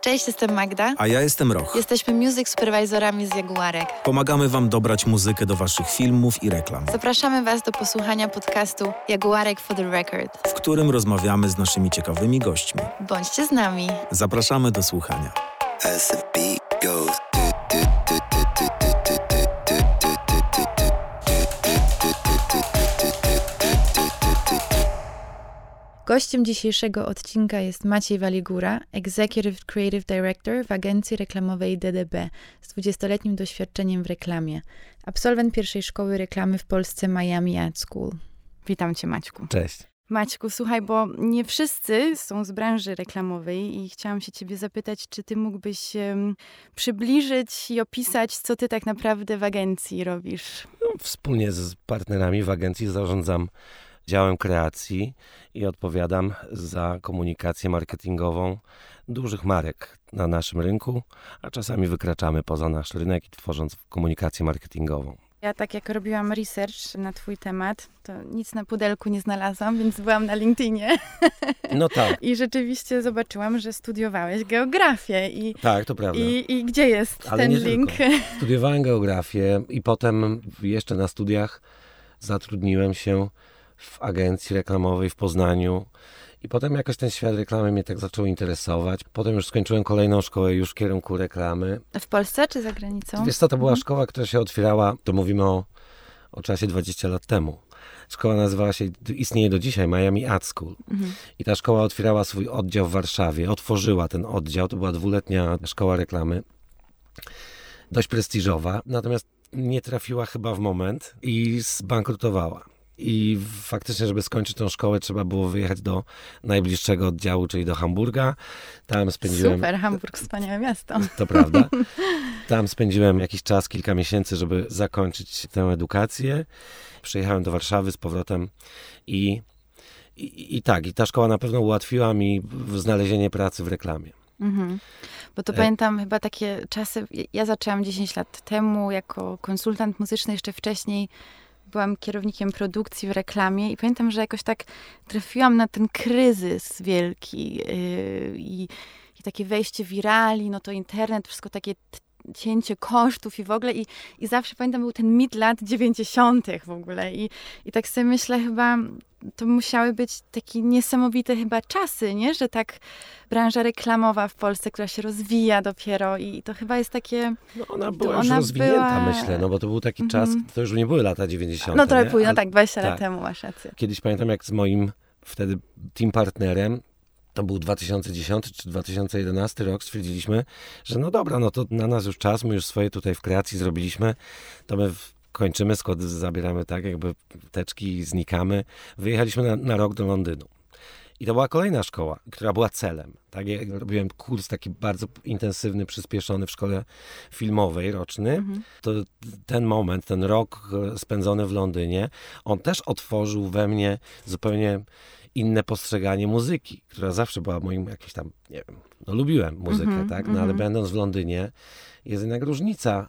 Cześć, jestem Magda. A ja jestem Roch. Jesteśmy music supervisorami z Jaguarek. Pomagamy Wam dobrać muzykę do Waszych filmów i reklam, Zapraszamy Was do posłuchania podcastu Jaguarek for the Record. w którym rozmawiamy z naszymi ciekawymi gośćmi. Bądźcie z nami. Zapraszamy do słuchania. As the beat goes. Gościem dzisiejszego odcinka jest Maciej Waligura, Executive Creative Director w agencji reklamowej DDB z 20-letnim doświadczeniem w reklamie. Absolwent pierwszej szkoły reklamy w Polsce Miami Ad School. Witam Cię Maćku. Cześć. Maćku, słuchaj, bo nie wszyscy są z branży reklamowej i chciałam się ciebie zapytać, czy ty mógłbyś em, przybliżyć i opisać, co ty tak naprawdę w agencji robisz? No, wspólnie z partnerami w agencji zarządzam działem kreacji i odpowiadam za komunikację marketingową dużych marek na naszym rynku, a czasami wykraczamy poza nasz rynek, tworząc komunikację marketingową. Ja tak jak robiłam research na twój temat, to nic na pudelku nie znalazłam, więc byłam na LinkedInie No tak, i rzeczywiście zobaczyłam, że studiowałeś geografię i, tak, to prawda. i, i gdzie jest Ale ten link? Studiowałem geografię i potem jeszcze na studiach zatrudniłem się w agencji reklamowej w Poznaniu. I potem jakoś ten świat reklamy mnie tak zaczął interesować. Potem już skończyłem kolejną szkołę już w kierunku reklamy. W Polsce czy za granicą? Wiesz co, to była Mhm. szkoła, która się otwierała, to mówimy o, o czasie 20 lat temu. Szkoła nazywała się, istnieje do dzisiaj, Miami Ad School. Mhm. I ta szkoła otwierała swój oddział w Warszawie, otworzyła ten oddział, to była dwuletnia szkoła reklamy, dość prestiżowa, natomiast nie trafiła chyba w moment i zbankrutowała. I faktycznie, żeby skończyć tą szkołę, trzeba było wyjechać do najbliższego oddziału, czyli do Hamburga. Tam spędziłem Super, Hamburg, wspaniałe miasto. to prawda. Tam spędziłem jakiś czas, kilka miesięcy, żeby zakończyć tę edukację. Przyjechałem do Warszawy z powrotem i, i, i tak, i ta szkoła na pewno ułatwiła mi znalezienie pracy w reklamie. Mhm. Bo to E- pamiętam chyba takie czasy, ja zaczęłam 10 lat temu jako konsultant muzyczny, jeszcze wcześniej byłam kierownikiem produkcji w reklamie i pamiętam, że jakoś tak trafiłam na ten kryzys wielki yy, i, i takie wejście wirali, no to internet, wszystko takie cięcie kosztów i w ogóle i, i zawsze pamiętam był ten mid lat 90. w ogóle i, i tak sobie myślę chyba to musiały być takie niesamowite chyba czasy, nie? Że tak branża reklamowa w Polsce, która się rozwija dopiero i to chyba jest takie... No ona była już ona rozwinięta, była- myślę, no bo to był taki Mhm. czas, to już nie były lata 90. No trochę no Ale tak, 20 tak. lat temu, masz rację. Kiedyś pamiętam, jak z moim wtedy team partnerem, to był 2010 czy 2011 rok, stwierdziliśmy, że no dobra, no to na nas już czas, my już swoje tutaj w kreacji zrobiliśmy, to my w- kończymy, składy zabieramy tak, jakby teczki i znikamy. Wyjechaliśmy na, na rok do Londynu. I to była kolejna szkoła, która była celem. Tak, ja robiłem kurs taki bardzo intensywny, przyspieszony w szkole filmowej, roczny. Mhm. To ten moment, ten rok e, spędzony w Londynie, on też otworzył we mnie zupełnie inne postrzeganie muzyki, która zawsze była moim jakimś tam, nie wiem, no lubiłem muzykę, Mhm, tak, no ale mhm. będąc w Londynie jest jednak różnica.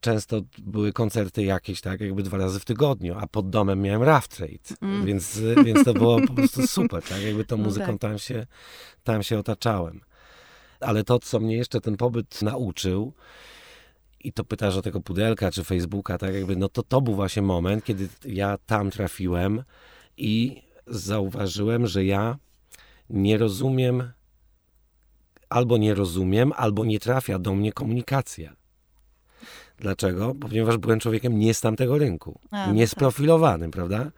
Często były koncerty jakieś, tak, jakby dwa razy w tygodniu, a pod domem miałem Rough Trade, Mm. więc, więc to było po prostu super, tak, jakby tą No muzyką tak. tam, się, tam się otaczałem. Ale to, co mnie jeszcze ten pobyt nauczył, i to pytasz o tego pudelka czy Facebooka, tak jakby, no to to był właśnie moment, kiedy ja tam trafiłem i zauważyłem, że ja nie rozumiem, albo nie rozumiem, albo nie trafia do mnie komunikacja. Dlaczego? Ponieważ byłem człowiekiem nie z tamtego rynku, A, no niesprofilowanym, prawda?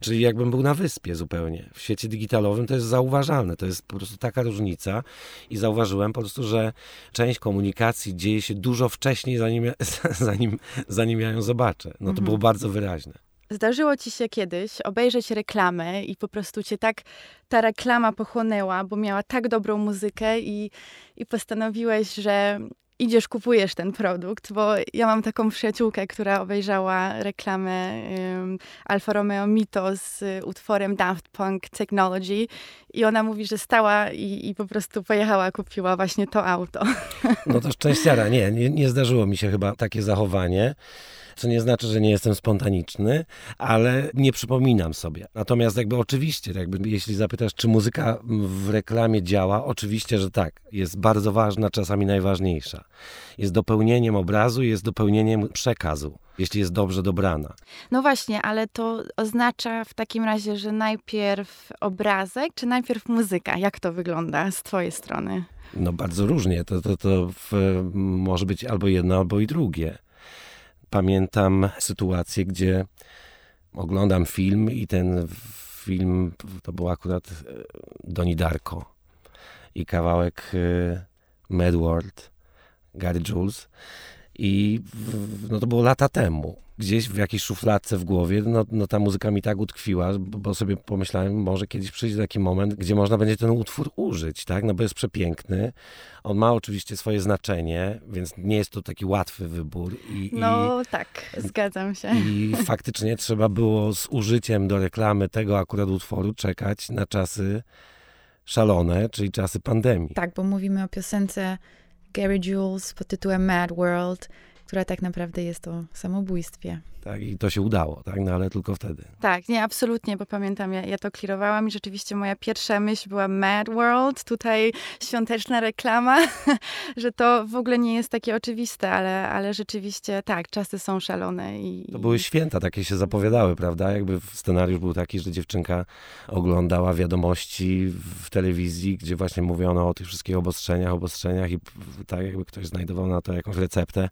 Czyli jakbym był na wyspie zupełnie. W świecie digitalowym to jest zauważalne, to jest po prostu taka różnica i zauważyłem po prostu, że część komunikacji dzieje się dużo wcześniej, zanim, ja, zanim, zanim ja ją zobaczę. No to Mhm. było bardzo wyraźne. Zdarzyło ci się kiedyś obejrzeć reklamę i po prostu cię tak ta reklama pochłonęła, bo miała tak dobrą muzykę i, i postanowiłeś, że idziesz, kupujesz ten produkt, bo ja mam taką przyjaciółkę, która obejrzała reklamę ym, Alfa Romeo Mito z y, utworem Daft Punk Technology i ona mówi, że stała i, i po prostu pojechała, kupiła właśnie to auto. No to szczęściara. Nie, nie, nie zdarzyło mi się chyba takie zachowanie. Co nie znaczy, że nie jestem spontaniczny, ale nie przypominam sobie. Natomiast jakby oczywiście, jakby jeśli zapytasz, czy muzyka w reklamie działa, oczywiście, że tak. Jest bardzo ważna, czasami najważniejsza. Jest dopełnieniem obrazu, jest dopełnieniem przekazu, jeśli jest dobrze dobrana. No właśnie, ale to oznacza w takim razie, że najpierw obrazek, czy najpierw muzyka? Jak to wygląda z twojej strony? No bardzo różnie. To, to, to w, może być albo jedno, albo i drugie. Pamiętam sytuację, gdzie oglądam film i ten film to był akurat e, Doni Darko i kawałek e, Mad World, Gary Jules. I no to było lata temu. Gdzieś w jakiejś szufladce w głowie, no, no ta muzyka mi tak utkwiła, bo, sobie pomyślałem, może kiedyś przyjdzie taki moment, gdzie można będzie ten utwór użyć, tak? No bo jest przepiękny. On ma oczywiście swoje znaczenie, więc nie jest to taki łatwy wybór. I, no i, tak, zgadzam się. I faktycznie trzeba było z użyciem do reklamy tego akurat utworu czekać na czasy szalone, czyli czasy pandemii. Tak, bo mówimy o piosence Gary Jules pod tytułem Mad World, która tak naprawdę jest o samobójstwie. Tak, i to się udało, tak, no ale tylko wtedy. Tak, nie, absolutnie, bo pamiętam, ja, ja to klirowałam i rzeczywiście moja pierwsza myśl była Mad World, tutaj świąteczna reklama, że to w ogóle nie jest takie oczywiste, ale, ale rzeczywiście tak, czasy są szalone. I, to były święta, takie się zapowiadały, prawda? Jakby scenariusz był taki, że dziewczynka oglądała wiadomości w telewizji, gdzie właśnie mówiono o tych wszystkich obostrzeniach, obostrzeniach i tak jakby ktoś znajdował na to jakąś receptę.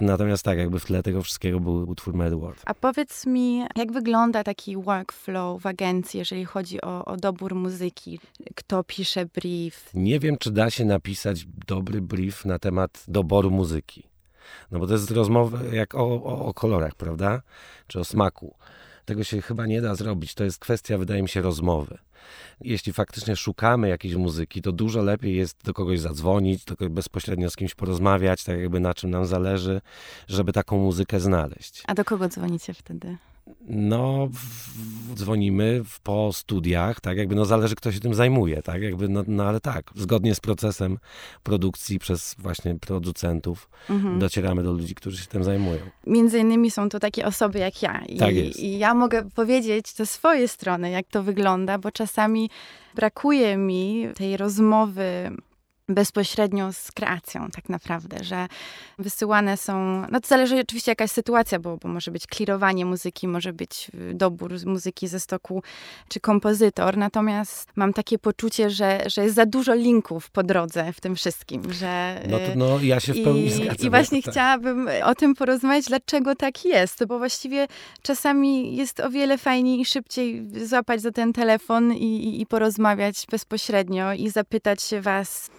Natomiast tak, jakby w tle tego wszystkiego był utwór Mad World. A powiedz mi, jak wygląda taki workflow w agencji, jeżeli chodzi o, o dobór muzyki? Kto pisze brief? Nie wiem, czy da się napisać dobry brief na temat doboru muzyki. No bo to jest rozmowa jak o, o, o kolorach, prawda? Czy o smaku. Tego się chyba nie da zrobić. To jest kwestia, wydaje mi się, rozmowy. Jeśli faktycznie szukamy jakiejś muzyki, to dużo lepiej jest do kogoś zadzwonić, do bezpośrednio z kimś porozmawiać, tak jakby na czym nam zależy, żeby taką muzykę znaleźć. A do kogo dzwonicie wtedy? No, dzwonimy po studiach, tak, jakby no zależy kto się tym zajmuje, tak, jakby no, no ale tak, zgodnie z procesem produkcji przez właśnie producentów mhm. docieramy do ludzi, którzy się tym zajmują. Między innymi są to takie osoby jak ja I, tak jest. i ja mogę powiedzieć ze swojej strony, jak to wygląda, bo czasami brakuje mi tej rozmowy bezpośrednio z kreacją tak naprawdę, że wysyłane są, no to zależy oczywiście jakaś sytuacja, bo, bo może być klirowanie muzyki, może być y, dobór muzyki ze stoku, czy kompozytor, natomiast mam takie poczucie, że, że jest za dużo linków po drodze w tym wszystkim, że... No, to, no ja się w pełni i, zgadzam. I właśnie tak. chciałabym o tym porozmawiać, dlaczego tak jest, bo właściwie czasami jest o wiele fajniej i szybciej złapać za ten telefon i, i, i porozmawiać bezpośrednio i zapytać się was,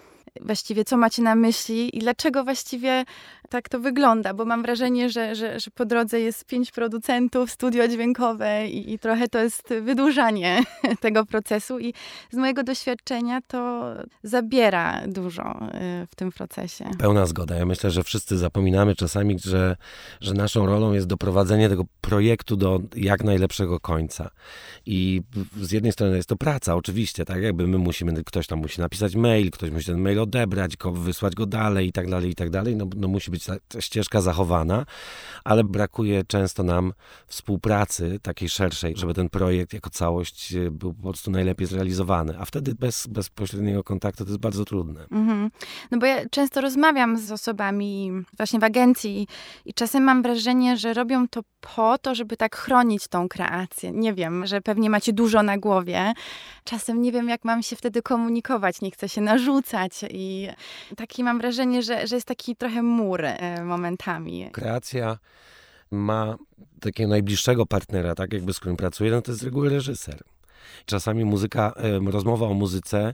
właściwie co macie na myśli i dlaczego właściwie tak to wygląda, bo mam wrażenie, że, że, że po drodze jest pięć producentów, studio dźwiękowe i, i trochę to jest wydłużanie tego procesu i z mojego doświadczenia to zabiera dużo y, w tym procesie. Pełna zgoda. Ja myślę, że wszyscy zapominamy czasami, że, że naszą rolą jest doprowadzenie tego projektu do jak najlepszego końca. I z jednej strony jest to praca, oczywiście, tak jakby my musimy, ktoś tam musi napisać mail, ktoś musi ten mail odebrać, wysłać go dalej i tak dalej, i tak dalej. No, no musi być ta, ta ścieżka zachowana, ale brakuje często nam współpracy takiej szerszej, żeby ten projekt jako całość e, był po prostu najlepiej zrealizowany. A wtedy bez bezpośredniego kontaktu to jest bardzo trudne. Mhm. No bo ja często rozmawiam z osobami właśnie w agencji i czasem mam wrażenie, że robią to po to, żeby tak chronić tą kreację. Nie wiem, że pewnie macie dużo na głowie. Czasem nie wiem, jak mam się wtedy komunikować, nie chcę się narzucać i taki mam wrażenie, że, że jest taki trochę mur e, momentami. Kreacja ma takiego najbliższego partnera, tak jakby z którym pracuje, no to jest z reguły reżyser. Czasami muzyka, rozmowa o muzyce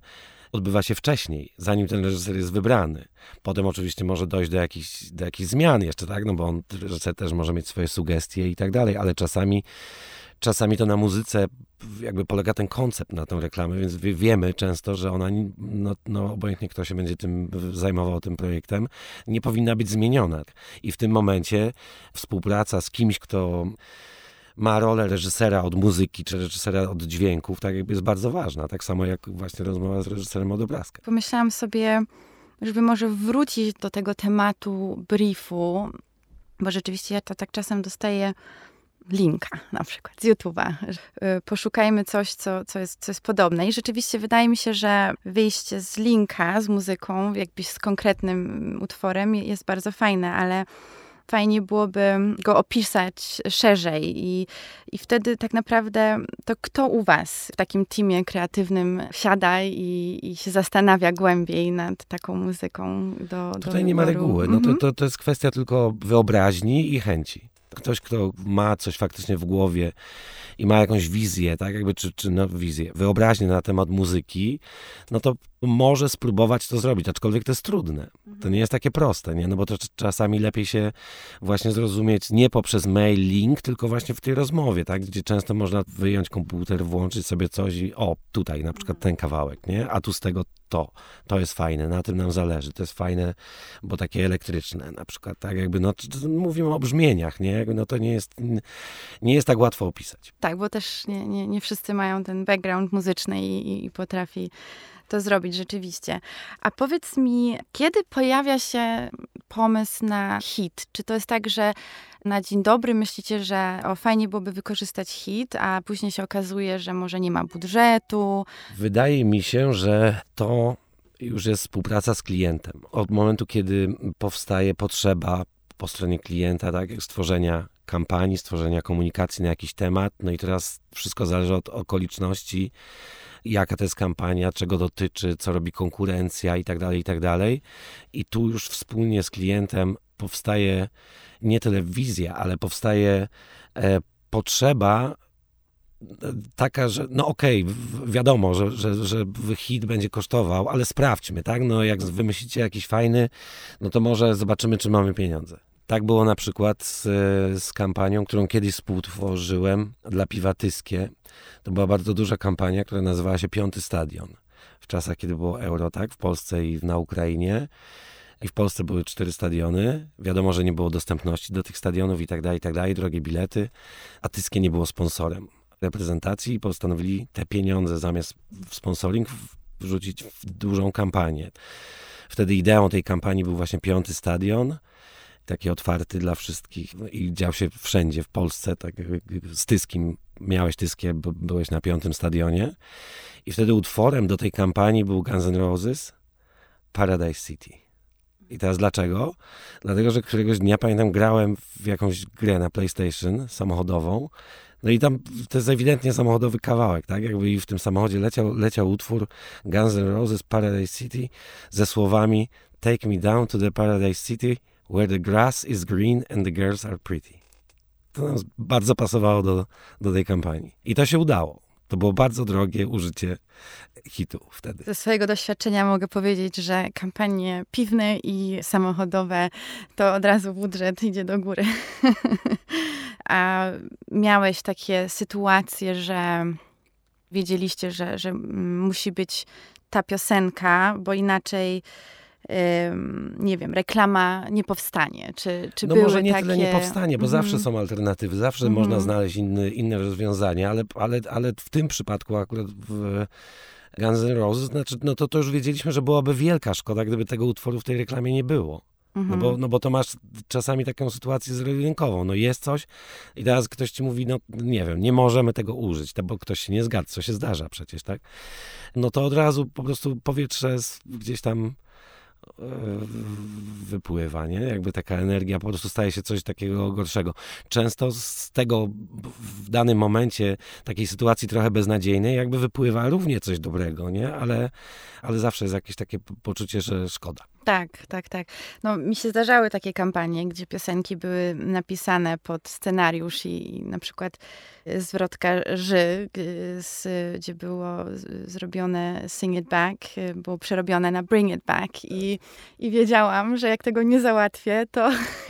odbywa się wcześniej, zanim ten reżyser jest wybrany. Potem oczywiście może dojść do jakichś, do jakichś zmian jeszcze, tak? No bo on, reżyser też może mieć swoje sugestie i tak dalej, ale czasami czasami to na muzyce jakby polega ten koncept na tą reklamę, więc wiemy często, że ona, no, no obojętnie kto się będzie tym zajmował tym projektem, nie powinna być zmieniona. I w tym momencie współpraca z kimś, kto ma rolę reżysera od muzyki, czy reżysera od dźwięków, tak jakby jest bardzo ważna. Tak samo jak właśnie rozmowa z reżyserem od obrazka. Pomyślałam sobie, żeby może wrócić do tego tematu briefu, bo rzeczywiście ja to tak czasem dostaję linka na przykład z YouTube'a. Y, Poszukajmy coś, co, co, jest, co jest podobne. I rzeczywiście wydaje mi się, że wyjście z linka z muzyką, jakbyś z konkretnym utworem jest bardzo fajne, ale fajnie byłoby go opisać szerzej i, i wtedy tak naprawdę to kto u was w takim teamie kreatywnym siada i, i się zastanawia głębiej nad taką muzyką do Tutaj do nie ma reguły. No to, Mhm. to, to jest kwestia tylko wyobraźni i chęci. Ktoś, kto ma coś faktycznie w głowie i ma jakąś wizję, tak? Jakby, czy, czy no, wizję, wyobraźnię na temat muzyki, no to może spróbować to zrobić, aczkolwiek to jest trudne. To nie jest takie proste, nie? No bo to cz- czasami lepiej się właśnie zrozumieć nie poprzez mail, link, tylko właśnie w tej rozmowie, tak? Gdzie często można wyjąć komputer, włączyć sobie coś i o, tutaj na przykład ten kawałek, nie? A tu z tego to. To jest fajne, na tym nam zależy. To jest fajne, bo takie elektryczne na przykład, tak? Jakby, no, mówimy o brzmieniach, nie? Jakby, no to nie jest, nie jest tak łatwo opisać. Tak, bo też nie, nie, nie wszyscy mają ten background muzyczny i, i potrafi to zrobić rzeczywiście. A powiedz mi, kiedy pojawia się pomysł na hit? Czy to jest tak, że na dzień dobry myślicie, że o, fajnie byłoby wykorzystać hit, a później się okazuje, że może nie ma budżetu? Wydaje mi się, że to już jest współpraca z klientem. Od momentu, kiedy powstaje potrzeba po stronie klienta, tak, jak stworzenia kampanii, stworzenia komunikacji na jakiś temat, no i teraz wszystko zależy od okoliczności, jaka to jest kampania, czego dotyczy, co robi konkurencja i tak dalej, i tak dalej. I tu już wspólnie z klientem powstaje nie tyle wizja, ale powstaje e, potrzeba taka, że no okej, w- wiadomo, że, że, że hit będzie kosztował, ale sprawdźmy, tak? No jak wymyślicie jakiś fajny, no to może zobaczymy, czy mamy pieniądze. Tak było na przykład z, z kampanią, którą kiedyś współtworzyłem dla Piwa Tyskie. To była bardzo duża kampania, która nazywała się Piąty Stadion. W czasach, kiedy było euro, tak? W Polsce i na Ukrainie. I w Polsce były cztery stadiony. Wiadomo, że nie było dostępności do tych stadionów i tak dalej, i tak dalej, drogie bilety. A Tyskie nie było sponsorem reprezentacji i postanowili te pieniądze zamiast w sponsoring wrzucić w dużą kampanię. Wtedy ideą tej kampanii był właśnie piąty stadion, taki otwarty dla wszystkich no i dział się wszędzie w Polsce, tak z Tyskim, miałeś Tyskie, byłeś na piątym stadionie i wtedy utworem do tej kampanii był Guns N' Roses Paradise City. I teraz dlaczego? Dlatego, że któregoś dnia, pamiętam, grałem w jakąś grę na PlayStation samochodową no i tam to jest ewidentnie samochodowy kawałek, tak? Jakby i w tym samochodzie leciał, leciał utwór Guns N' Roses Paradise City ze słowami Take me down to the Paradise City where the grass is green and the girls are pretty. To nam bardzo pasowało do, do tej kampanii. I to się udało. To było bardzo drogie użycie hitu wtedy. Ze swojego doświadczenia mogę powiedzieć, że kampanie piwne i samochodowe to od razu budżet idzie do góry. A miałeś takie sytuacje, że wiedzieliście, że, że musi być ta piosenka, bo inaczej nie wiem, reklama nie powstanie. Czy, czy no może nie takie... tyle nie powstanie, bo Mhm. zawsze są alternatywy, zawsze Mhm. można znaleźć inny, inne rozwiązania, ale, ale, ale w tym przypadku akurat w Guns N' Roses, znaczy, no to, to już wiedzieliśmy, że byłaby wielka szkoda, gdyby tego utworu w tej reklamie nie było. No Mhm. bo, no bo to masz czasami taką sytuację zero-jedynkową. No jest coś i teraz ktoś ci mówi, no nie wiem, nie możemy tego użyć, to bo ktoś się nie zgadza, co się zdarza przecież, tak? No to od razu po prostu powietrze z, gdzieś tam wypływa, nie? Jakby taka energia po prostu staje się coś takiego gorszego. Często z tego w danym momencie takiej sytuacji trochę beznadziejnej jakby wypływa równie coś dobrego, nie? Ale, ale zawsze jest jakieś takie po- poczucie, że szkoda. Tak, tak, tak. No, mi się zdarzały takie kampanie, gdzie piosenki były napisane pod scenariusz i, i na przykład y, zwrotka ży, z, gdzie było zrobione Sing It Back, y, było przerobione na Bring It Back i, i wiedziałam, że jak tego nie załatwię, to,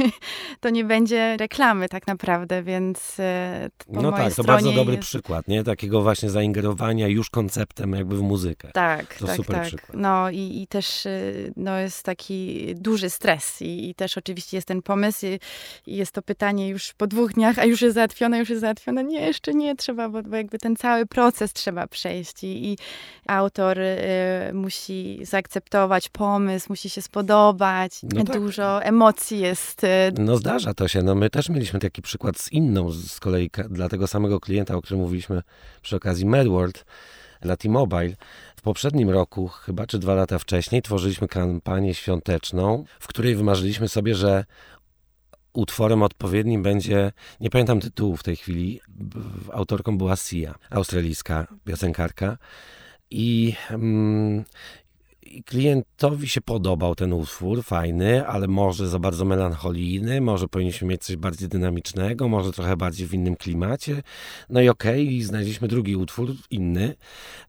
to nie będzie reklamy tak naprawdę, więc po No tak, to bardzo dobry jest... przykład, nie? Takiego właśnie zaingerowania już konceptem jakby w muzykę. Tak, To tak, super tak. przykład. No i, i też no jest jest taki duży stres i, i też oczywiście jest ten pomysł i, i, jest to pytanie już po dwóch dniach, a już jest załatwione, już jest załatwione. Nie, jeszcze nie trzeba, bo, bo jakby ten cały proces trzeba przejść i, i autor y, musi zaakceptować pomysł, musi się spodobać. No tak. Dużo emocji jest. Y, No zdarza to się. No my też mieliśmy taki przykład z inną z kolei dla tego samego klienta, o którym mówiliśmy przy okazji MedWorld dla T-Mobile. W poprzednim roku, chyba czy dwa lata wcześniej, tworzyliśmy kampanię świąteczną, w której wymarzyliśmy sobie, że utworem odpowiednim będzie, nie pamiętam tytułu w tej chwili, autorką była Sia, australijska piosenkarka. I, mm, i klientowi się podobał ten utwór, fajny, ale może za bardzo melancholijny, może powinniśmy mieć coś bardziej dynamicznego, może trochę bardziej w innym klimacie. No i okej, i znaleźliśmy drugi utwór, inny,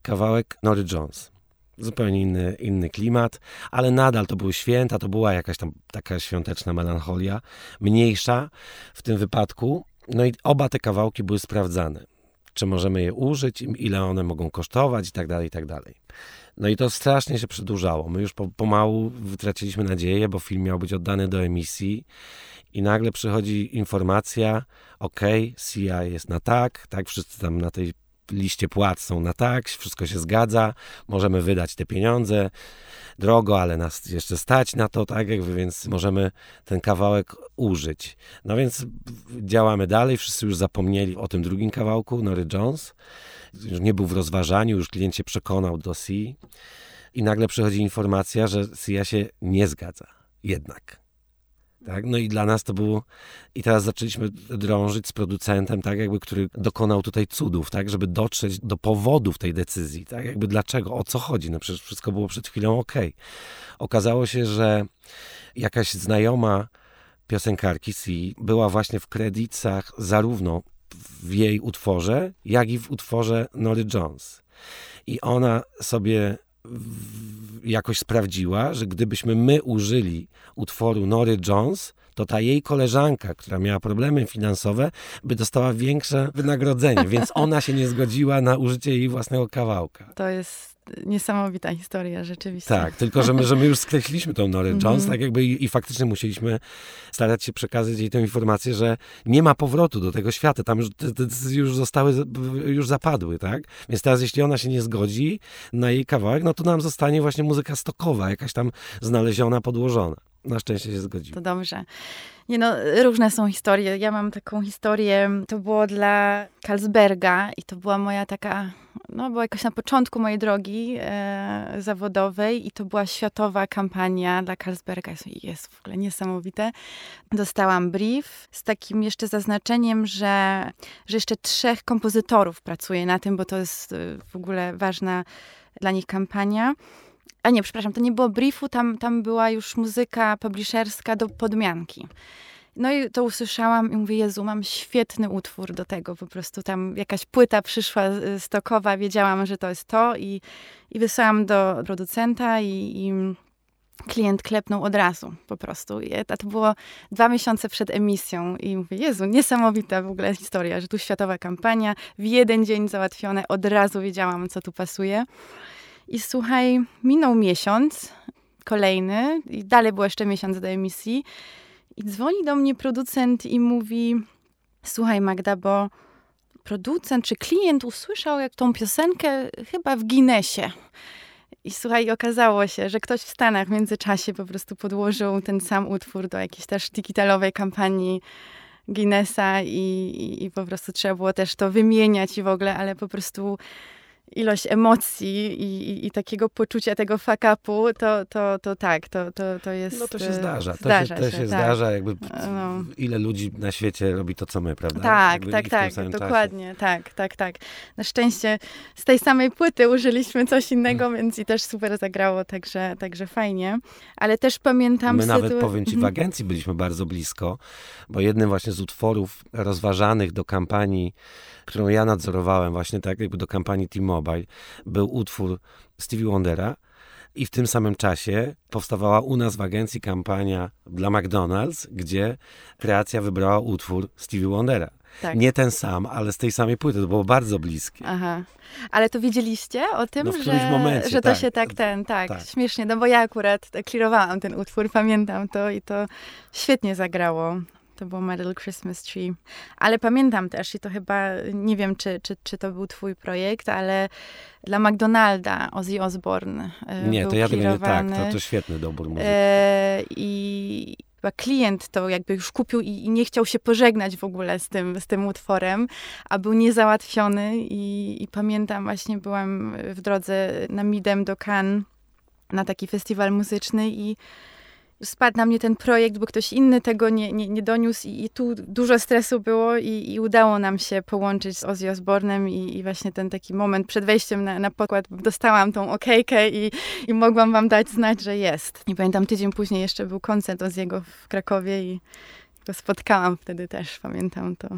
kawałek Nory Jones. Zupełnie inny, inny klimat, ale nadal to były święta, to była jakaś tam taka świąteczna melancholia, mniejsza w tym wypadku. No i oba te kawałki były sprawdzane. Czy możemy je użyć, ile one mogą kosztować i tak dalej, i tak dalej. No i to strasznie się przedłużało. My już po, pomału wytraciliśmy nadzieję, bo film miał być oddany do emisji i nagle przychodzi informacja, ok, CIA jest na tak, tak, wszyscy tam na tej liście płac są na tak, wszystko się zgadza, możemy wydać te pieniądze, drogo, ale nas jeszcze stać na to, tak jakby, więc możemy ten kawałek użyć. No więc działamy dalej, wszyscy już zapomnieli o tym drugim kawałku, Nory Jones, już nie był w rozważaniu, już klient się przekonał do C i nagle przychodzi informacja, że CIA się nie zgadza. Jednak. Tak? No i dla nas to było... I teraz zaczęliśmy drążyć z producentem, tak jakby, który dokonał tutaj cudów, tak, żeby dotrzeć do powodów tej decyzji, tak jakby dlaczego, o co chodzi. No przecież wszystko było przed chwilą ok. Okazało się, że jakaś znajoma piosenkarki C była właśnie w kredytach zarówno w jej utworze, jak i w utworze Nory Jones. I ona sobie jakoś sprawdziła, że gdybyśmy my użyli utworu Nory Jones, to ta jej koleżanka, która miała problemy finansowe, by dostała większe wynagrodzenie, więc ona się nie zgodziła na użycie jej własnego kawałka. To jest niesamowita historia, rzeczywiście. Tak, tylko że my, że my już skreśliliśmy tą Norę Jones, Mhm. tak jakby i, i faktycznie musieliśmy starać się przekazać jej tę informację, że nie ma powrotu do tego świata, tam już już zostały, już zapadły, tak? Więc teraz jeśli ona się nie zgodzi na jej kawałek, no to nam zostanie właśnie muzyka stokowa, jakaś tam znaleziona, podłożona. Na szczęście się zgodziła. To dobrze. Nie no, różne są historie. Ja mam taką historię, to było dla Carlsberga i to była moja taka, no była jakoś na początku mojej drogi e, zawodowej i to była światowa kampania dla Carlsberga. Jest, jest w ogóle niesamowite. Dostałam brief z takim jeszcze zaznaczeniem, że, że jeszcze trzech kompozytorów pracuje na tym, bo to jest e, w ogóle ważna dla nich kampania. A nie, przepraszam, to nie było briefu, tam, tam była już muzyka publisherska do podmianki. No i to usłyszałam i mówię, Jezu, mam świetny utwór do tego. Po prostu tam jakaś płyta przyszła y, stokowa, wiedziałam, że to jest to i, i wysłałam do producenta i, i klient klepnął od razu po prostu. I, a to było dwa miesiące przed emisją i mówię, Jezu, niesamowita w ogóle historia, że tu światowa kampania, w jeden dzień załatwione, od razu wiedziałam, co tu pasuje. I słuchaj, minął miesiąc, kolejny, i dalej było jeszcze miesiąc do emisji. I dzwoni do mnie producent i mówi: Słuchaj, Magda, bo producent czy klient usłyszał jak tą piosenkę chyba w Guinnessie. I słuchaj, okazało się, że ktoś w Stanach w międzyczasie po prostu podłożył ten sam utwór do jakiejś też digitalowej kampanii Guinnessa i, i, i po prostu trzeba było też to wymieniać i w ogóle, ale po prostu ilość emocji i, i, i takiego poczucia tego fuck-upu, to, to, to tak, to, to, to jest... No to się e, zdarza. To zdarza się, to się, tak. zdarza, jakby No. ile ludzi na świecie robi to, co my, prawda? Tak, Jakby tak, tak, samym czasie. dokładnie, tak, tak, tak. Na szczęście z tej samej płyty użyliśmy coś innego, Mm. więc i też super zagrało, także, także fajnie. Ale też pamiętam... My nawet, sytu- powiem ci, w Mhm. agencji byliśmy bardzo blisko, bo jednym właśnie z utworów rozważanych do kampanii, którą ja nadzorowałem właśnie tak jakby do kampanii T-Mobile, był utwór Stevie Wondera i w tym samym czasie powstawała u nas w agencji kampania dla McDonald's, gdzie kreacja wybrała utwór Stevie Wondera. Tak. Nie ten sam, ale z tej samej płyty. To było bardzo bliskie. Aha. Ale to wiedzieliście o tym, No że, momencie, że to tak. się tak ten, tak, Tak. śmiesznie, no bo ja akurat klirowałam ten utwór, pamiętam to i to świetnie zagrało. To było My Little Christmas Tree. Ale pamiętam też, i to chyba, nie wiem, czy, czy, czy to był twój projekt, ale dla McDonalda Ozzy Osbourne e, Nie, był to ja tego nie... Tak, to, to świetny dobór muzyki. E, I chyba klient to jakby już kupił i, i nie chciał się pożegnać w ogóle z tym, z tym utworem, a był niezałatwiony i, i pamiętam właśnie byłam w drodze na Midem do Cannes na taki festiwal muzyczny i spadł na mnie ten projekt, bo ktoś inny tego nie, nie, nie doniósł i, i tu dużo stresu było i, i udało nam się połączyć z Ozzy Osbournem i, i właśnie ten taki moment przed wejściem na, na pokład dostałam tą okejkę i, i mogłam wam dać znać, że jest. I pamiętam tydzień później jeszcze był koncert Ozzy'ego w Krakowie i go spotkałam wtedy też, pamiętam to.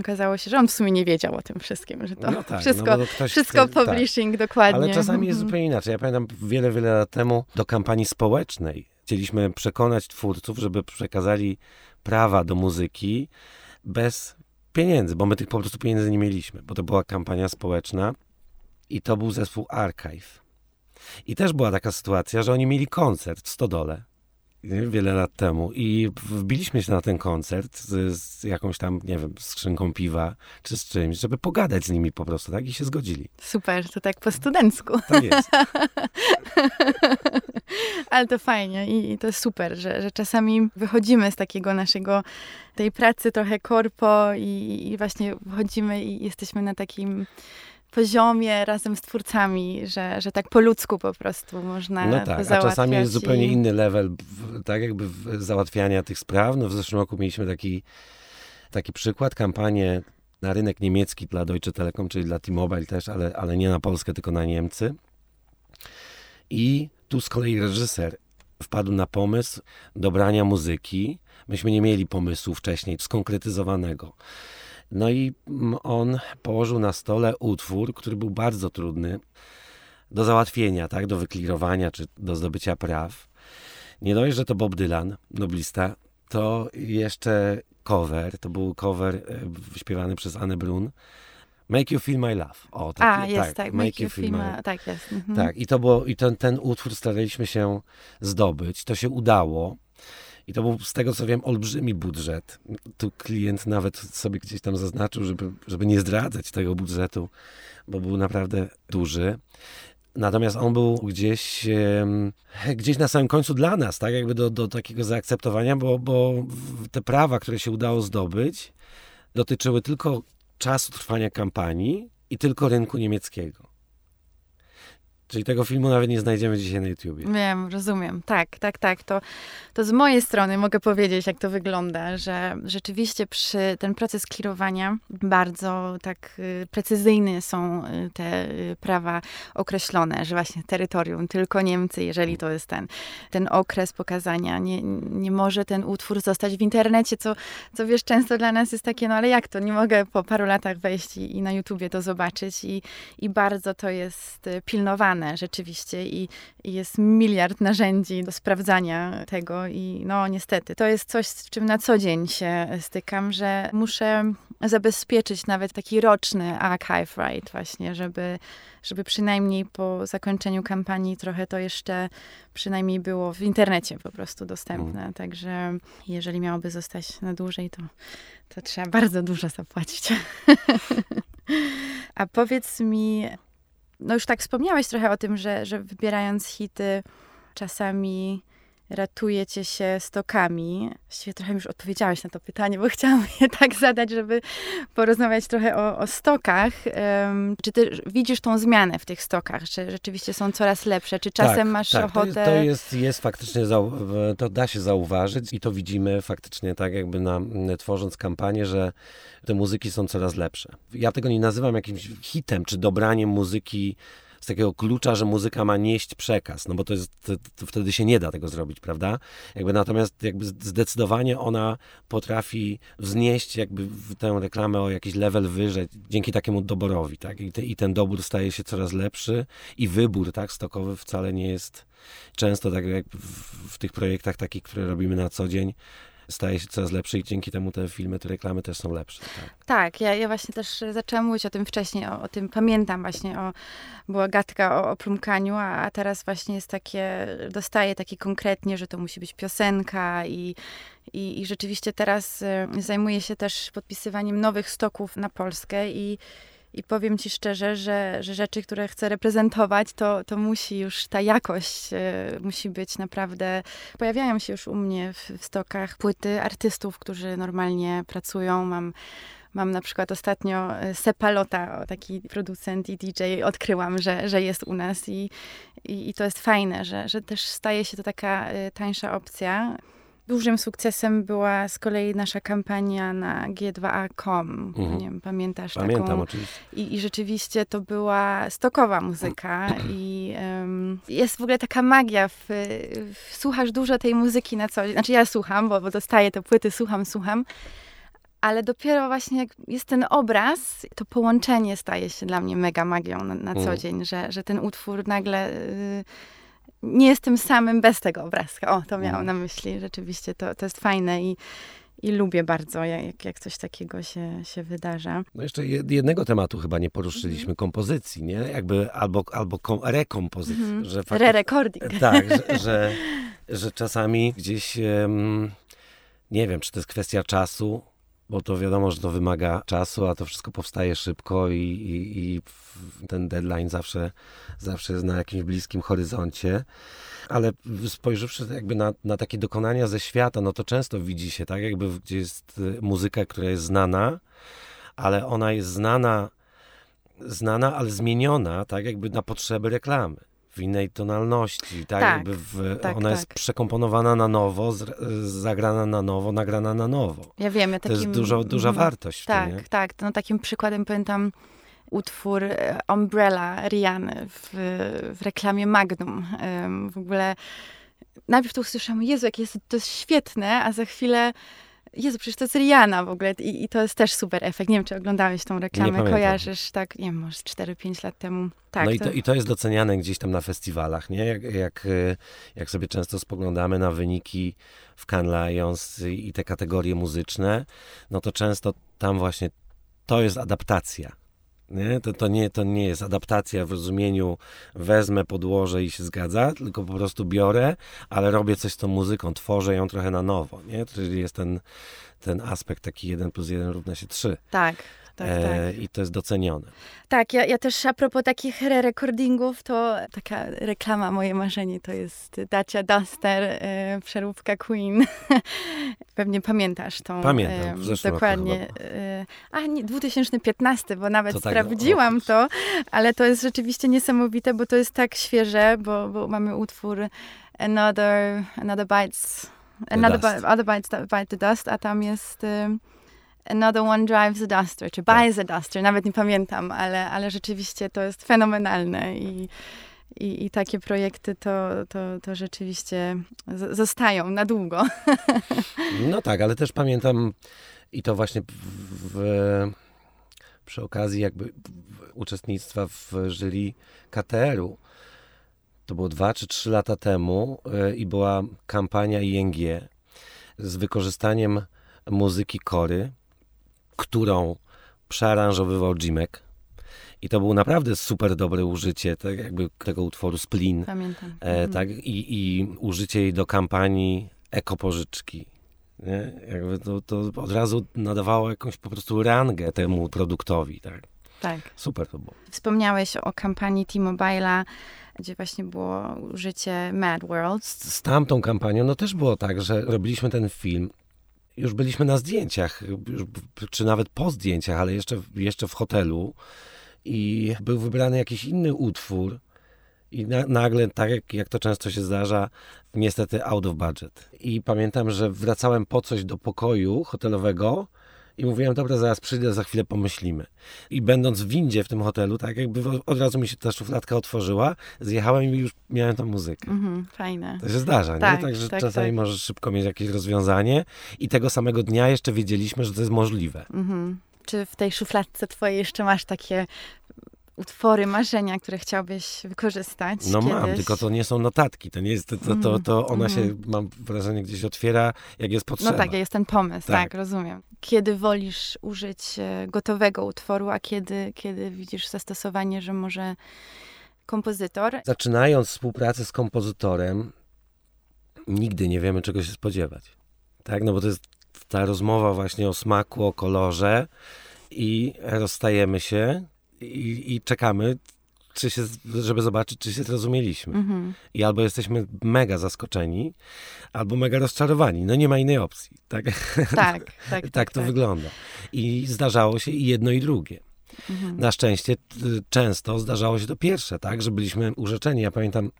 Okazało się, że on w sumie nie wiedział o tym wszystkim, że to No tak, wszystko, no bo to ktoś wszystko tak. publishing dokładnie. Ale czasami jest Mhm. zupełnie inaczej. Ja pamiętam wiele, wiele lat temu do kampanii społecznej chcieliśmy przekonać twórców, żeby przekazali prawa do muzyki bez pieniędzy, bo my tych po prostu pieniędzy nie mieliśmy, bo to była kampania społeczna i to był zespół Archive. I też była taka sytuacja, że oni mieli koncert w Stodole wiele lat temu i wbiliśmy się na ten koncert z, z jakąś tam, nie wiem, skrzynką piwa czy z czymś, żeby pogadać z nimi po prostu, tak? I się zgodzili. Super, to tak po studencku. Tak jest. Ale to fajnie i, i to super, że, że czasami wychodzimy z takiego naszego, tej pracy trochę korpo i, i właśnie wychodzimy i jesteśmy na takim poziomie razem z twórcami, że, że tak po ludzku po prostu można No tak, a czasami jest zupełnie i... inny level, tak jakby załatwiania tych spraw. No w zeszłym roku mieliśmy taki, taki przykład, kampanię na rynek niemiecki dla Deutsche Telekom, czyli dla T-Mobile też, ale, ale nie na Polskę, tylko na Niemcy. I tu z kolei reżyser wpadł na pomysł dobrania muzyki. Myśmy nie mieli pomysłu wcześniej skonkretyzowanego. No i on położył na stole utwór, który był bardzo trudny do załatwienia, tak, do wyklirowania czy do zdobycia praw. Nie dość, że to Bob Dylan, noblista, to jeszcze cover, to był cover e, śpiewany przez Anne Brun. Make You Feel My Love. O, tak, A, jest tak, Make You Feel My... Tak, jest. Mhm. tak, i to było, i ten, ten utwór staraliśmy się zdobyć. To się udało. I to był, z tego co wiem, olbrzymi budżet. Tu klient nawet sobie gdzieś tam zaznaczył, żeby, żeby nie zdradzać tego budżetu, bo był naprawdę duży. Natomiast on był gdzieś, gdzieś na samym końcu dla nas, tak jakby do, do takiego zaakceptowania, bo, bo te prawa, które się udało zdobyć, dotyczyły tylko czasu trwania kampanii i tylko rynku niemieckiego. Czyli tego filmu nawet nie znajdziemy dzisiaj na YouTubie. Wiem, rozumiem. Tak, tak, tak. To, to z mojej strony mogę powiedzieć, jak to wygląda, że rzeczywiście przy ten proces klirowania bardzo tak y, precyzyjne są y, te y, prawa określone, że właśnie terytorium, tylko Niemcy, jeżeli to jest ten, ten okres pokazania. Nie, nie może ten utwór zostać w internecie, co, co wiesz, często dla nas jest takie, no ale jak to? Nie mogę po paru latach wejść i, i na YouTubie to zobaczyć i, i bardzo to jest y, rzeczywiście i, i jest miliard narzędzi do sprawdzania tego i no niestety, to jest coś, z czym na co dzień się stykam, że muszę zabezpieczyć nawet taki roczny archive right właśnie, żeby, żeby przynajmniej po zakończeniu kampanii trochę to jeszcze przynajmniej było w internecie po prostu dostępne, także jeżeli miałoby zostać na dłużej, to, to trzeba bardzo dużo zapłacić. A powiedz mi, no już tak wspomniałeś trochę o tym, że, że wybierając hity czasami ratujecie się stokami. Właściwie trochę już odpowiedziałeś na to pytanie, bo chciałam je tak zadać, żeby porozmawiać trochę o, o stokach. Em, czy ty widzisz tą zmianę w tych stokach? Czy rzeczywiście są coraz lepsze? Czy czasem tak, masz tak, ochotę... To jest, to jest, jest faktycznie, to da się zauważyć i to widzimy faktycznie tak jakby na, tworząc kampanię, że te muzyki są coraz lepsze. Ja tego nie nazywam jakimś hitem, czy dobraniem muzyki z takiego klucza, że muzyka ma nieść przekaz, no bo to, jest, to, to wtedy się nie da tego zrobić, prawda? Jakby natomiast jakby zdecydowanie ona potrafi wznieść jakby tę reklamę o jakiś level wyżej dzięki takiemu doborowi, tak? I, te, I ten dobór staje się coraz lepszy i wybór, tak, stokowy wcale nie jest często tak jak w, w tych projektach takich, które robimy na co dzień, staje się coraz lepszy i dzięki temu te filmy, te reklamy też są lepsze. Tak. Tak, ja, ja właśnie też zaczęłam mówić o tym wcześniej, o, o tym pamiętam właśnie, o, była gadka o, o plumkaniu, a, a teraz właśnie jest takie, dostaję takie konkretnie, że to musi być piosenka i, i, i rzeczywiście teraz y, zajmuję się też podpisywaniem nowych stoków na Polskę i i powiem ci szczerze, że, że rzeczy, które chcę reprezentować, to, to musi już ta jakość e, musi być naprawdę. Pojawiają się już u mnie w, w stokach płyty artystów, którzy normalnie pracują. Mam Mam na przykład ostatnio e, Sepalota, taki producent i DJ, odkryłam, że, że jest u nas i, i, i to jest fajne, że, że też staje się to taka e, tańsza opcja. Dużym sukcesem była z kolei nasza kampania na G2A.com. Mhm. Nie wiem, pamiętasz Pamiętam, taką? oczywiście. I, I rzeczywiście to była stokowa muzyka i um, jest w ogóle taka magia. W, w, słuchasz dużo tej muzyki na co dzień. Znaczy ja słucham, bo, bo dostaję te płyty, słucham, słucham. Ale dopiero właśnie jak jest ten obraz, to połączenie staje się dla mnie mega magią na, na co mhm. dzień, że, że ten utwór nagle... Y, nie jestem samym bez tego obrazka. O, to miałam mhm. na myśli. Rzeczywiście to, to jest fajne i, i lubię bardzo, jak, jak coś takiego się, się wydarza. No jeszcze jednego tematu chyba nie poruszyliśmy, mhm. kompozycji, nie? Jakby albo, albo kom, rekompozycji. Mhm. Że Re-recording. Tak, że, że, że czasami gdzieś, um, nie wiem, czy to jest kwestia czasu, bo to wiadomo, że to wymaga czasu, a to wszystko powstaje szybko i, i, i ten deadline zawsze, zawsze jest na jakimś bliskim horyzoncie. Ale spojrzawszy jakby na, na takie dokonania ze świata, no to często widzi się, tak, jakby gdzie jest y, muzyka, która jest znana, ale ona jest znana, znana, ale zmieniona, tak, jakby na potrzeby reklamy w innej tonalności, tak? tak Jakby w, tak, ona tak. jest przekomponowana na nowo, z, zagrana na nowo, nagrana na nowo. Ja wiem, ja takim, To jest dużo, duża mm, wartość. W tak, tym, tak. No, takim przykładem pamiętam utwór e, Umbrella Riany w, w reklamie Magnum. W ogóle najpierw to usłyszałam, Jezu, jakie jest, to jest świetne, a za chwilę Jezu, przecież to jest Rihanna w ogóle I, i, to jest też super efekt. Nie wiem, czy oglądałeś tą reklamę, kojarzysz, tak, nie wiem, może 4-5 lat temu. Tak, no to... I, to, i to jest doceniane gdzieś tam na festiwalach, nie? Jak, jak, jak sobie często spoglądamy na wyniki w Cannes Lions i te kategorie muzyczne, no to często tam właśnie to jest adaptacja nie? To, to, nie, to nie jest adaptacja w rozumieniu wezmę, podłożę i się zgadza, tylko po prostu biorę, ale robię coś z tą muzyką, tworzę ją trochę na nowo. Nie? Czyli jest ten, ten aspekt taki 1 plus 1 równa się 3. Tak tak, e, tak. I to jest docenione. Tak, ja, ja też a propos takich re-recordingów, to taka reklama, moje marzenie, to jest Dacia Duster, e, przeróbka Queen. Pewnie pamiętasz tą. Pamiętam, e, Dokładnie. E, a nie, 2015, bo nawet to tak, sprawdziłam to, ale to jest rzeczywiście niesamowite, bo to jest tak świeże, bo, bo mamy utwór Another, another Bites, Another, dust. other bites, bite the Dust, a tam jest... E, Another One Drives a Duster, czy Buys a Duster, nawet nie pamiętam, ale, ale rzeczywiście to jest fenomenalne i, i, i takie projekty to, to, to rzeczywiście z, zostają na długo. No tak, ale też pamiętam i to właśnie w, w, przy okazji jakby uczestnictwa w jury KTR-u. To było dwa czy trzy lata temu yy, i była kampania ING z wykorzystaniem muzyki Kory którą przearanżowywał Jimek. I to było naprawdę super dobre użycie tak jakby tego utworu Splin. Pamiętam. E, mhm. tak, i, I użycie jej do kampanii ekopożyczki. Nie? Jakby to, to od razu nadawało jakąś po prostu rangę temu produktowi. Tak? tak. Super to było. Wspomniałeś o kampanii T-Mobile'a, gdzie właśnie było użycie Mad World. Z, z tamtą kampanią no też było tak, że robiliśmy ten film już byliśmy na zdjęciach, już, czy nawet po zdjęciach, ale jeszcze, jeszcze w hotelu i był wybrany jakiś inny utwór i na, nagle, tak jak, jak to często się zdarza, niestety out of budget. I pamiętam, że wracałem po coś do pokoju hotelowego i mówiłem, dobra, zaraz przyjdę, za chwilę pomyślimy. I będąc w windzie w tym hotelu, tak jakby od razu mi się ta szufladka otworzyła, zjechałem i już miałem tą muzykę. Mhm, fajne. To się zdarza, tak, nie? Także tak, czasami tak. możesz szybko mieć jakieś rozwiązanie i tego samego dnia jeszcze wiedzieliśmy, że to jest możliwe. Mhm. Czy w tej szufladce twojej jeszcze masz takie utwory, marzenia, które chciałbyś wykorzystać No kiedyś? mam, tylko to nie są notatki, to nie jest, to, to, to, to ona się, mam wrażenie, gdzieś otwiera, jak jest No potrzeba. tak, jest ten pomysł, tak. Tak. rozumiem. Kiedy wolisz użyć e, gotowego utworu, a kiedy, kiedy widzisz zastosowanie, że może kompozytor? Zaczynając współpracę z kompozytorem, nigdy nie wiemy, czego się spodziewać. Tak, no bo to jest ta rozmowa właśnie o smaku, o kolorze i rozstajemy się i, i czekamy, czy się, żeby zobaczyć, czy się zrozumieliśmy. Mhm. I albo jesteśmy mega zaskoczeni, albo mega rozczarowani. No nie ma innej opcji. Tak, Tak, tak, tak. tak to wygląda. I zdarzało się i jedno, i drugie. Mhm. Na szczęście często zdarzało się to pierwsze, tak, że byliśmy urzeczeni. Ja pamiętam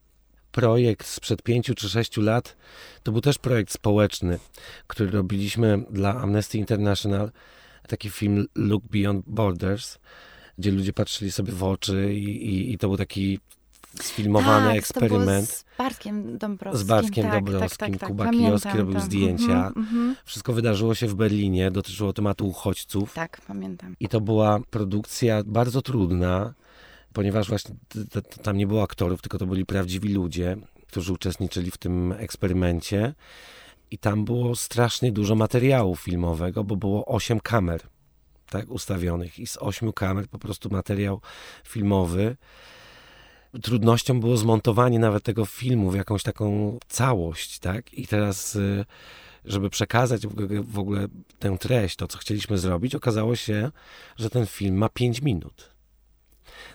projekt sprzed pięciu czy sześciu lat, to był też projekt społeczny, który robiliśmy dla Amnesty International, taki film Look Beyond Borders, gdzie ludzie patrzyli sobie w oczy i, i, i to był taki sfilmowany tak, eksperyment. Z Bartkiem Dąbrowskim. Z Bartkiem tak, Dąbrowskim, tak, tak, tak. Kuba Kijowski robił to. zdjęcia. Mhm, mhm. Wszystko wydarzyło się w Berlinie, dotyczyło tematu uchodźców. Tak, pamiętam. I to była produkcja bardzo trudna, ponieważ właśnie tam nie było aktorów, tylko to byli prawdziwi ludzie, którzy uczestniczyli w tym eksperymencie. I tam było strasznie dużo materiału filmowego, bo było osiem kamer tak, ustawionych i z ośmiu kamer po prostu materiał filmowy. Trudnością było zmontowanie nawet tego filmu w jakąś taką całość, tak? I teraz, y, żeby przekazać w ogóle- tę treść, to co chcieliśmy zrobić, okazało się, że ten film ma 5 minut.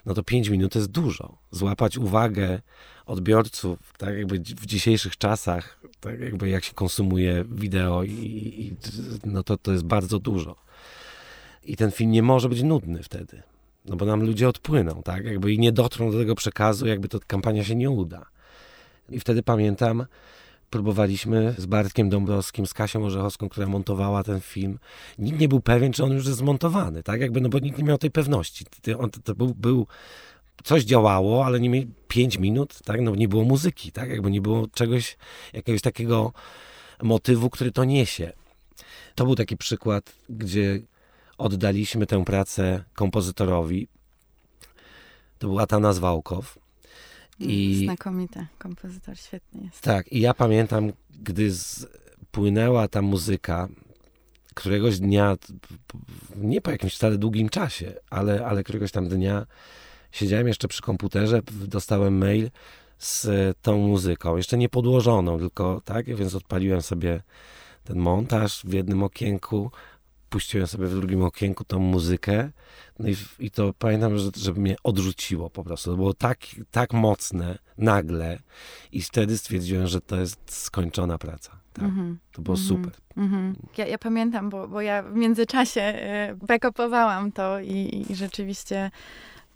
No to 5 minut jest dużo. Złapać uwagę odbiorców, tak jakby w dzisiejszych czasach, tak jakby jak się konsumuje wideo i, i no to, to jest bardzo dużo. I ten film nie może być nudny wtedy. No bo nam ludzie odpłyną, tak? Jakby i nie dotrą do tego przekazu, jakby to kampania się nie uda. I wtedy pamiętam, próbowaliśmy z Bartkiem Dąbrowskim, z Kasią Orzechowską, która montowała ten film. Nikt nie był pewien, czy on już jest zmontowany, tak? Jakby, no bo nikt nie miał tej pewności. On, to był, był, coś działało, ale nie mieli 5 minut, tak? No nie było muzyki, tak? Jakby nie było czegoś, jakiegoś takiego motywu, który to niesie. To był taki przykład, gdzie oddaliśmy tę pracę kompozytorowi. To był Atanas Wałkow. I Znakomity kompozytor, świetny jest. tak, i ja pamiętam, gdy z, płynęła ta muzyka, któregoś dnia, nie po jakimś wcale długim czasie, ale, ale któregoś tam dnia siedziałem jeszcze przy komputerze, dostałem mail z e, tą muzyką, jeszcze nie podłożoną, tylko tak, więc odpaliłem sobie ten montaż w jednym okienku, puściłem sobie w drugim okienku tą muzykę, no i, i to pamiętam, że, że mnie odrzuciło po prostu. To było tak, tak mocne, nagle i wtedy stwierdziłem, że to jest skończona praca. Tak. Mhm. To było Mhm. super. Mhm. Ja, ja pamiętam, bo, bo ja w międzyczasie e, backupowałam to i, i rzeczywiście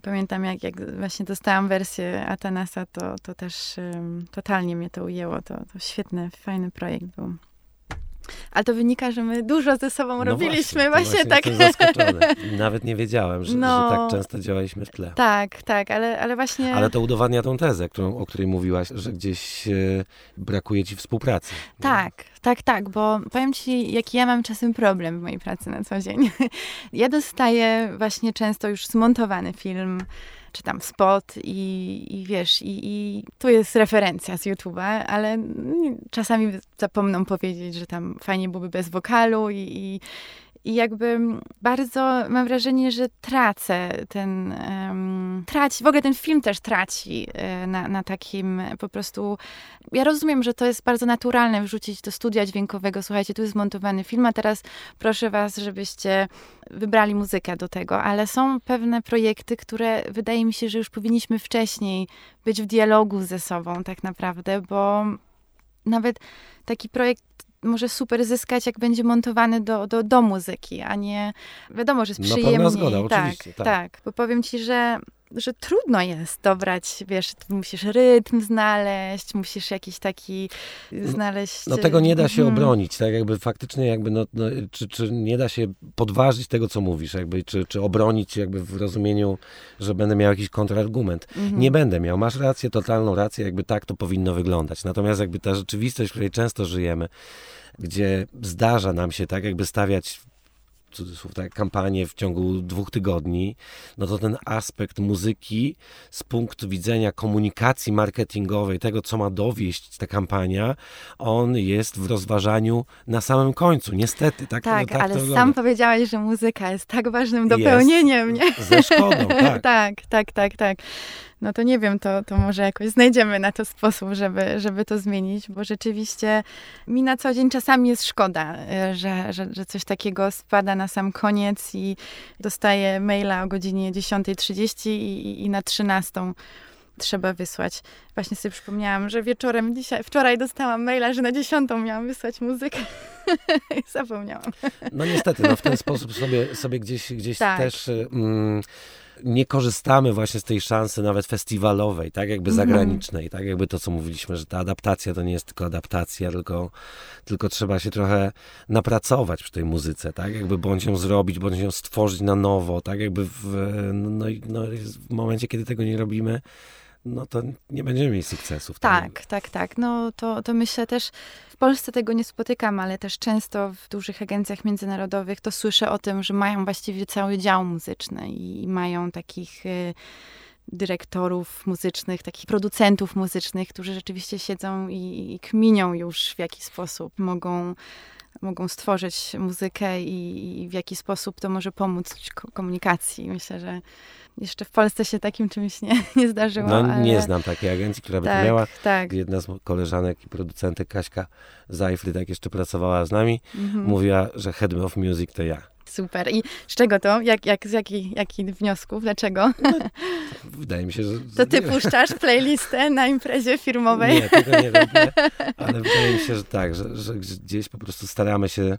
pamiętam, jak, jak właśnie dostałam wersję Atanasa, to, to też em, totalnie mnie to ujęło. To, to świetny, fajny projekt był. Ale to wynika, że my dużo ze sobą No robiliśmy to właśnie, tak. Jestem zaskoczony. Nawet nie wiedziałem, że, No. że tak często działaliśmy w tle. tak, tak, ale, ale właśnie... Ale to udowadnia tą tezę, którą, o której mówiłaś, że gdzieś e, brakuje ci współpracy. Tak, tak, tak, bo powiem ci, jaki ja mam czasem problem w mojej pracy na co dzień. Ja dostaję właśnie często już zmontowany film, czy tam spot i, i wiesz, i, i tu jest referencja z YouTube'a, ale czasami zapomną powiedzieć, że tam fajnie byłoby bez wokalu i, i i jakby bardzo mam wrażenie, że tracę ten, um, traci, w ogóle ten film też traci e, na, na takim po prostu, ja rozumiem, że to jest bardzo naturalne wrzucić do studia dźwiękowego, słuchajcie, tu jest zmontowany film, a teraz proszę was, żebyście wybrali muzykę do tego, ale są pewne projekty, które wydaje mi się, że już powinniśmy wcześniej być w dialogu ze sobą tak naprawdę, bo nawet taki projekt może super zyskać, jak będzie montowany do, do, do muzyki, a nie wiadomo, że jest No, przyjemniej. zgoda, tak, oczywiście, tak. tak, bo powiem ci, że że trudno jest dobrać, wiesz, musisz rytm znaleźć, musisz jakiś taki znaleźć... No tego nie da się Mhm. obronić, tak jakby faktycznie jakby, no, no, czy, czy nie da się podważyć tego, co mówisz, jakby, czy, czy obronić jakby w rozumieniu, że będę miał jakiś kontrargument. Mhm. Nie będę miał, masz rację, totalną rację, jakby tak to powinno wyglądać. Natomiast jakby ta rzeczywistość, w której często żyjemy, gdzie zdarza nam się tak jakby stawiać cudzysłów, tak, kampanię w ciągu dwóch tygodni, no to ten aspekt muzyki z punktu widzenia komunikacji marketingowej, tego co ma dowieść ta kampania, on jest w rozważaniu na samym końcu, niestety. Tak, Tak, no, tak ale sam powiedziałeś, że muzyka jest tak ważnym Jest. dopełnieniem, nie? Ze szkodą, tak. tak, tak, tak, tak. No to nie wiem, to, to może jakoś znajdziemy na to sposób, żeby, żeby to zmienić, bo rzeczywiście mi na co dzień czasami jest szkoda, y, że, że, że coś takiego spada na sam koniec i dostaję maila o godzinie 10.30 i, i, na 13 trzeba wysłać. Właśnie sobie przypomniałam, że wieczorem dzisiaj, wczoraj dostałam maila, że na 10 miałam wysłać muzykę i zapomniałam. No niestety, no w ten sposób sobie, sobie gdzieś, gdzieś Tak. też y, mm, nie korzystamy właśnie z tej szansy nawet festiwalowej, tak jakby Mhm. zagranicznej, tak jakby to, co mówiliśmy, że ta adaptacja to nie jest tylko adaptacja, tylko, tylko trzeba się trochę napracować przy tej muzyce, tak jakby bądź ją zrobić, bądź ją stworzyć na nowo, tak jakby w, no, no, w momencie, kiedy tego nie robimy, no to nie będziemy mieli sukcesów. Tak, tak, tak. No to, to myślę też, w Polsce tego nie spotykam, ale też często w dużych agencjach międzynarodowych to słyszę o tym, że mają właściwie cały dział muzyczny i, i mają takich y, dyrektorów muzycznych, takich producentów muzycznych, którzy rzeczywiście siedzą i, i kminią już w jaki sposób mogą mogą stworzyć muzykę i, i w jaki sposób to może pomóc ko- komunikacji. Myślę, że jeszcze w Polsce się takim czymś nie, nie zdarzyło. No ale... nie znam takiej agencji, która by to Tak, miała. tak. Jedna z koleżanek i producentek, Kaśka Zajfry, tak jeszcze pracowała z nami, Mhm. mówiła, że Head of Music to ja. Super. I z czego to? Jak, jak, z jakich jaki wniosków? Dlaczego? Wydaje mi się, że... To ty puszczasz playlistę na imprezie firmowej? Nie, tego nie robię, ale wydaje mi się, że tak, że, że gdzieś po prostu staramy się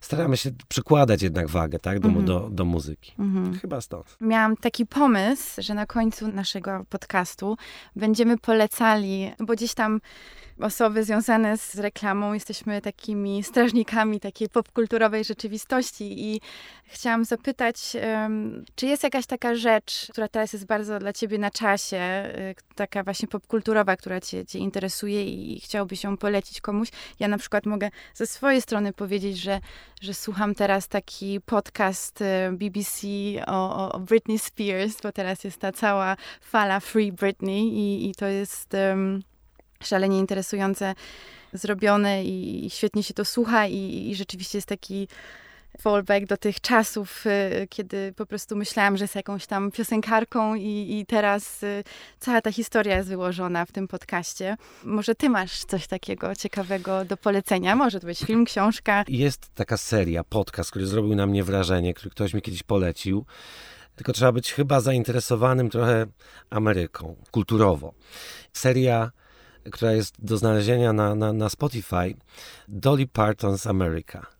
staramy się przykładać jednak wagę, tak, do, Mhm. do, do muzyki. Mhm. Chyba stąd. Miałam taki pomysł, że na końcu naszego podcastu będziemy polecali, bo gdzieś tam osoby związane z reklamą jesteśmy takimi strażnikami takiej popkulturowej rzeczywistości i chciałam zapytać, czy jest jakaś taka rzecz, która teraz jest bardzo dla ciebie na czasie, y, taka właśnie popkulturowa, która cię, cię interesuje i chciałbyś ją polecić komuś? Ja na przykład mogę ze swojej strony powiedzieć, że, że słucham teraz taki podcast y, BBC o, o Britney Spears, bo teraz jest ta cała fala Free Britney i, i to jest em, szalenie interesujące zrobione i, i świetnie się to słucha i, i rzeczywiście jest taki fallback do tych czasów, y, kiedy po prostu myślałam, że jest jakąś tam piosenkarką i, i teraz y, cała ta historia jest wyłożona w tym podcaście. Może ty masz coś takiego ciekawego do polecenia? Może to być film, książka? Jest taka seria, podcast, który zrobił na mnie wrażenie, który ktoś mi kiedyś polecił. Tylko trzeba być chyba zainteresowanym trochę Ameryką, kulturowo. Seria, która jest do znalezienia na, na, na Spotify, Dolly Parton's America.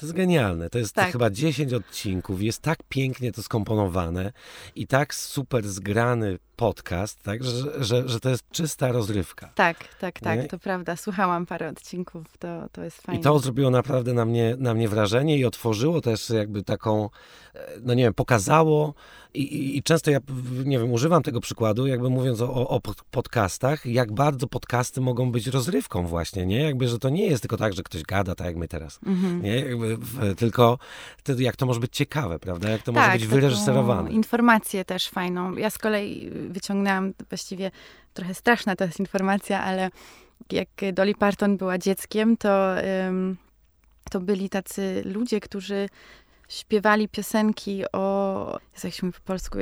To jest genialne. To jest Tak. chyba 10 odcinków. Jest tak pięknie to skomponowane i tak super zgrany podcast, tak, że, że, że to jest czysta rozrywka. Tak, tak, tak, Nie? to prawda. Słuchałam parę odcinków, to, to jest fajne. I to zrobiło naprawdę na mnie, na mnie wrażenie i otworzyło też jakby taką, e, no nie wiem, pokazało i, i, i często ja, nie wiem, używam tego przykładu, jakby mówiąc o, o pod- podcastach, jak bardzo podcasty mogą być rozrywką właśnie, nie? Jakby, że to nie jest tylko tak, że ktoś gada, tak jak my teraz, Mhm. nie? Jakby, tylko jak to może być ciekawe, prawda? Jak to może być Tak, wyreżyserowane. Informację też fajną. Ja z kolei wyciągnęłam właściwie trochę straszna to jest informacja, ale jak Dolly Parton była dzieckiem, to, to byli tacy ludzie, którzy śpiewali piosenki o, jak się mówi po polsku,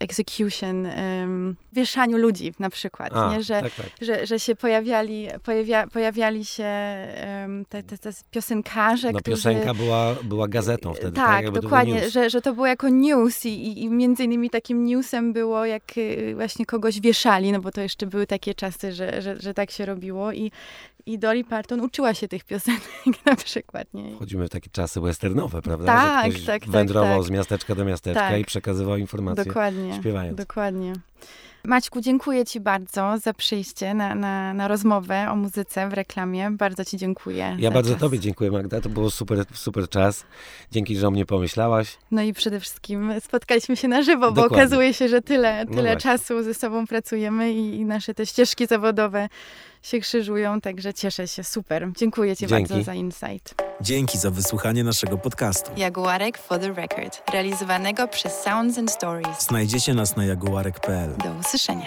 execution, ym, wieszaniu ludzi na przykład, A, nie? Że, tak, tak. że, że się pojawiali, pojawia, pojawiali się ym, te, te, te piosenkarze, No którzy... piosenka była, była gazetą wtedy, tak? Tak, dokładnie, że, że to było jako news i, i, i między innymi takim newsem było, jak y, właśnie kogoś wieszali, no bo to jeszcze były takie czasy, że, że, że tak się robiło i, i Dolly Parton uczyła się tych piosenek na przykład, nie? Wchodzimy w takie czasy westernowe, prawda? Tak, że ktoś tak, tak, wędrował tak. z miasteczka do miasteczka Tak. i przekazywał informacje Dokładnie, śpiewając. dokładnie. Maćku, dziękuję Ci bardzo za przyjście na, na, na rozmowę o muzyce w reklamie. Bardzo Ci dziękuję. Ja bardzo czas. Tobie dziękuję, Magda. To było super, super czas. Dzięki, że o mnie pomyślałaś. No i przede wszystkim spotkaliśmy się na żywo, bo Dokładnie. okazuje się, że tyle, No tyle właśnie. czasu ze sobą pracujemy i, i nasze te ścieżki zawodowe się krzyżują, także cieszę się. Super. Dziękuję Ci Dzięki. bardzo za insight. Dzięki za wysłuchanie naszego podcastu. Jaguarek for the Record, realizowanego przez Sounds and Stories. Znajdziecie nas na jaguarek.pl. Do usłyszenia.